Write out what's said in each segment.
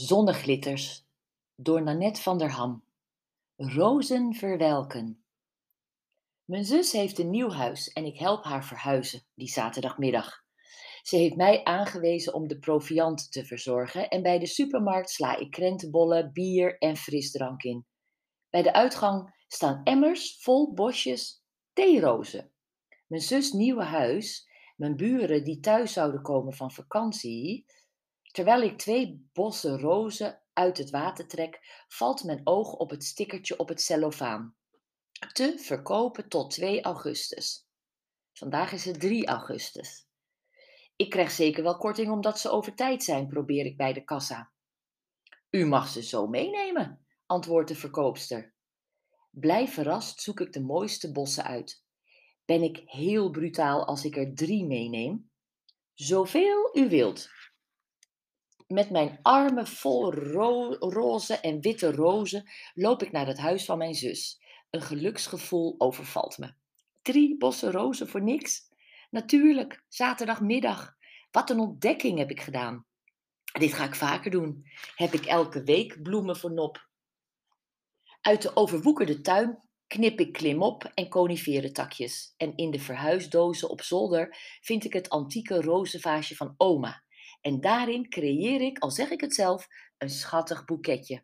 Zonneglitters door Nanette van der Ham. Rozen verwelken. Mijn zus heeft een nieuw huis en ik help haar verhuizen die zaterdagmiddag. Ze heeft mij aangewezen om de proviant te verzorgen en bij de supermarkt sla ik krentenbollen, bier en frisdrank in. Bij de uitgang staan emmers vol bosjes theerozen. Mijn zus nieuwe huis, mijn buren die thuis zouden komen van vakantie, Terwijl ik twee bossen rozen uit het water trek, valt mijn oog op het stickertje op het cellofaan. Te verkopen tot 2 augustus. Vandaag is het 3 augustus. Ik krijg zeker wel korting omdat ze over tijd zijn, probeer ik bij de kassa. U mag ze zo meenemen, antwoordt de verkoopster. Blij verrast zoek ik de mooiste bossen uit. Ben ik heel brutaal als ik er drie meeneem? Zoveel u wilt, met mijn armen vol roze en witte rozen loop ik naar het huis van mijn zus. Een geluksgevoel overvalt me. Drie bossen rozen voor niks? Natuurlijk, zaterdagmiddag. Wat een ontdekking heb ik gedaan. Dit ga ik vaker doen. Heb ik elke week bloemen voor nop. Uit de overwoekerde tuin knip ik klimop en conifere takjes. En in de verhuisdozen op zolder vind ik het antieke rozenvaasje van oma en daarin creëer ik, al zeg ik het zelf, een schattig boeketje.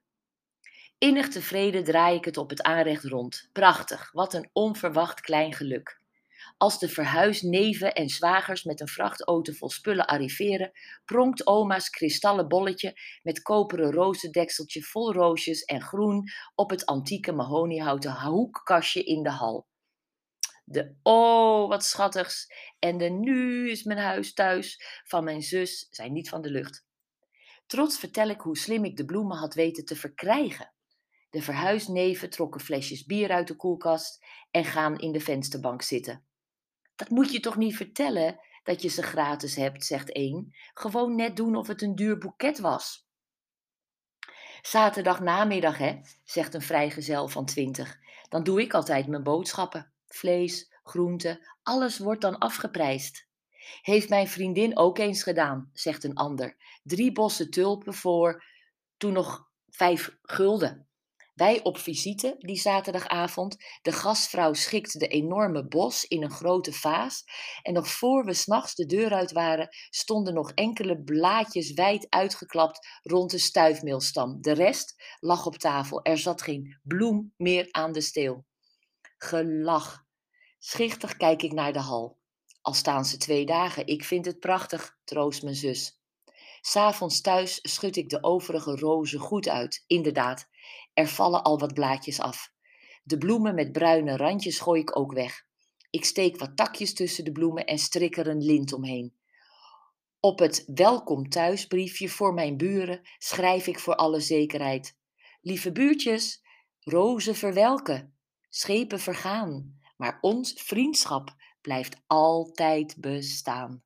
Innig tevreden draai ik het op het aanrecht rond. Prachtig, wat een onverwacht klein geluk. Als de verhuisneven en zwagers met een vrachtauto vol spullen arriveren, pronkt oma's kristallen bolletje met koperen rozendekseltje vol roosjes en groen op het antieke mahoniehouten hoekkastje in de hal. De oh, wat schattigs en de nu is mijn huis thuis van mijn zus zijn niet van de lucht. Trots vertel ik hoe slim ik de bloemen had weten te verkrijgen. De verhuisneven trokken flesjes bier uit de koelkast en gaan in de vensterbank zitten. Dat moet je toch niet vertellen dat je ze gratis hebt, zegt één. Gewoon net doen of het een duur boeket was. Zaterdag namiddag, hè, zegt een vrijgezel van twintig. Dan doe ik altijd mijn boodschappen vlees, groenten, alles wordt dan afgeprijsd. Heeft mijn vriendin ook eens gedaan, zegt een ander. Drie bossen tulpen voor toen nog vijf gulden. Wij op visite die zaterdagavond. De gastvrouw schikt de enorme bos in een grote vaas. En nog voor we s'nachts de deur uit waren, stonden nog enkele blaadjes wijd uitgeklapt rond de stuifmeelstam. De rest lag op tafel. Er zat geen bloem meer aan de steel. Gelach. Schichtig kijk ik naar de hal. Al staan ze twee dagen, ik vind het prachtig, troost mijn zus. S'avonds thuis schud ik de overige rozen goed uit. Inderdaad, er vallen al wat blaadjes af. De bloemen met bruine randjes gooi ik ook weg. Ik steek wat takjes tussen de bloemen en strik er een lint omheen. Op het welkom thuisbriefje voor mijn buren schrijf ik voor alle zekerheid. Lieve buurtjes, rozen verwelken, schepen vergaan, maar ons vriendschap blijft altijd bestaan.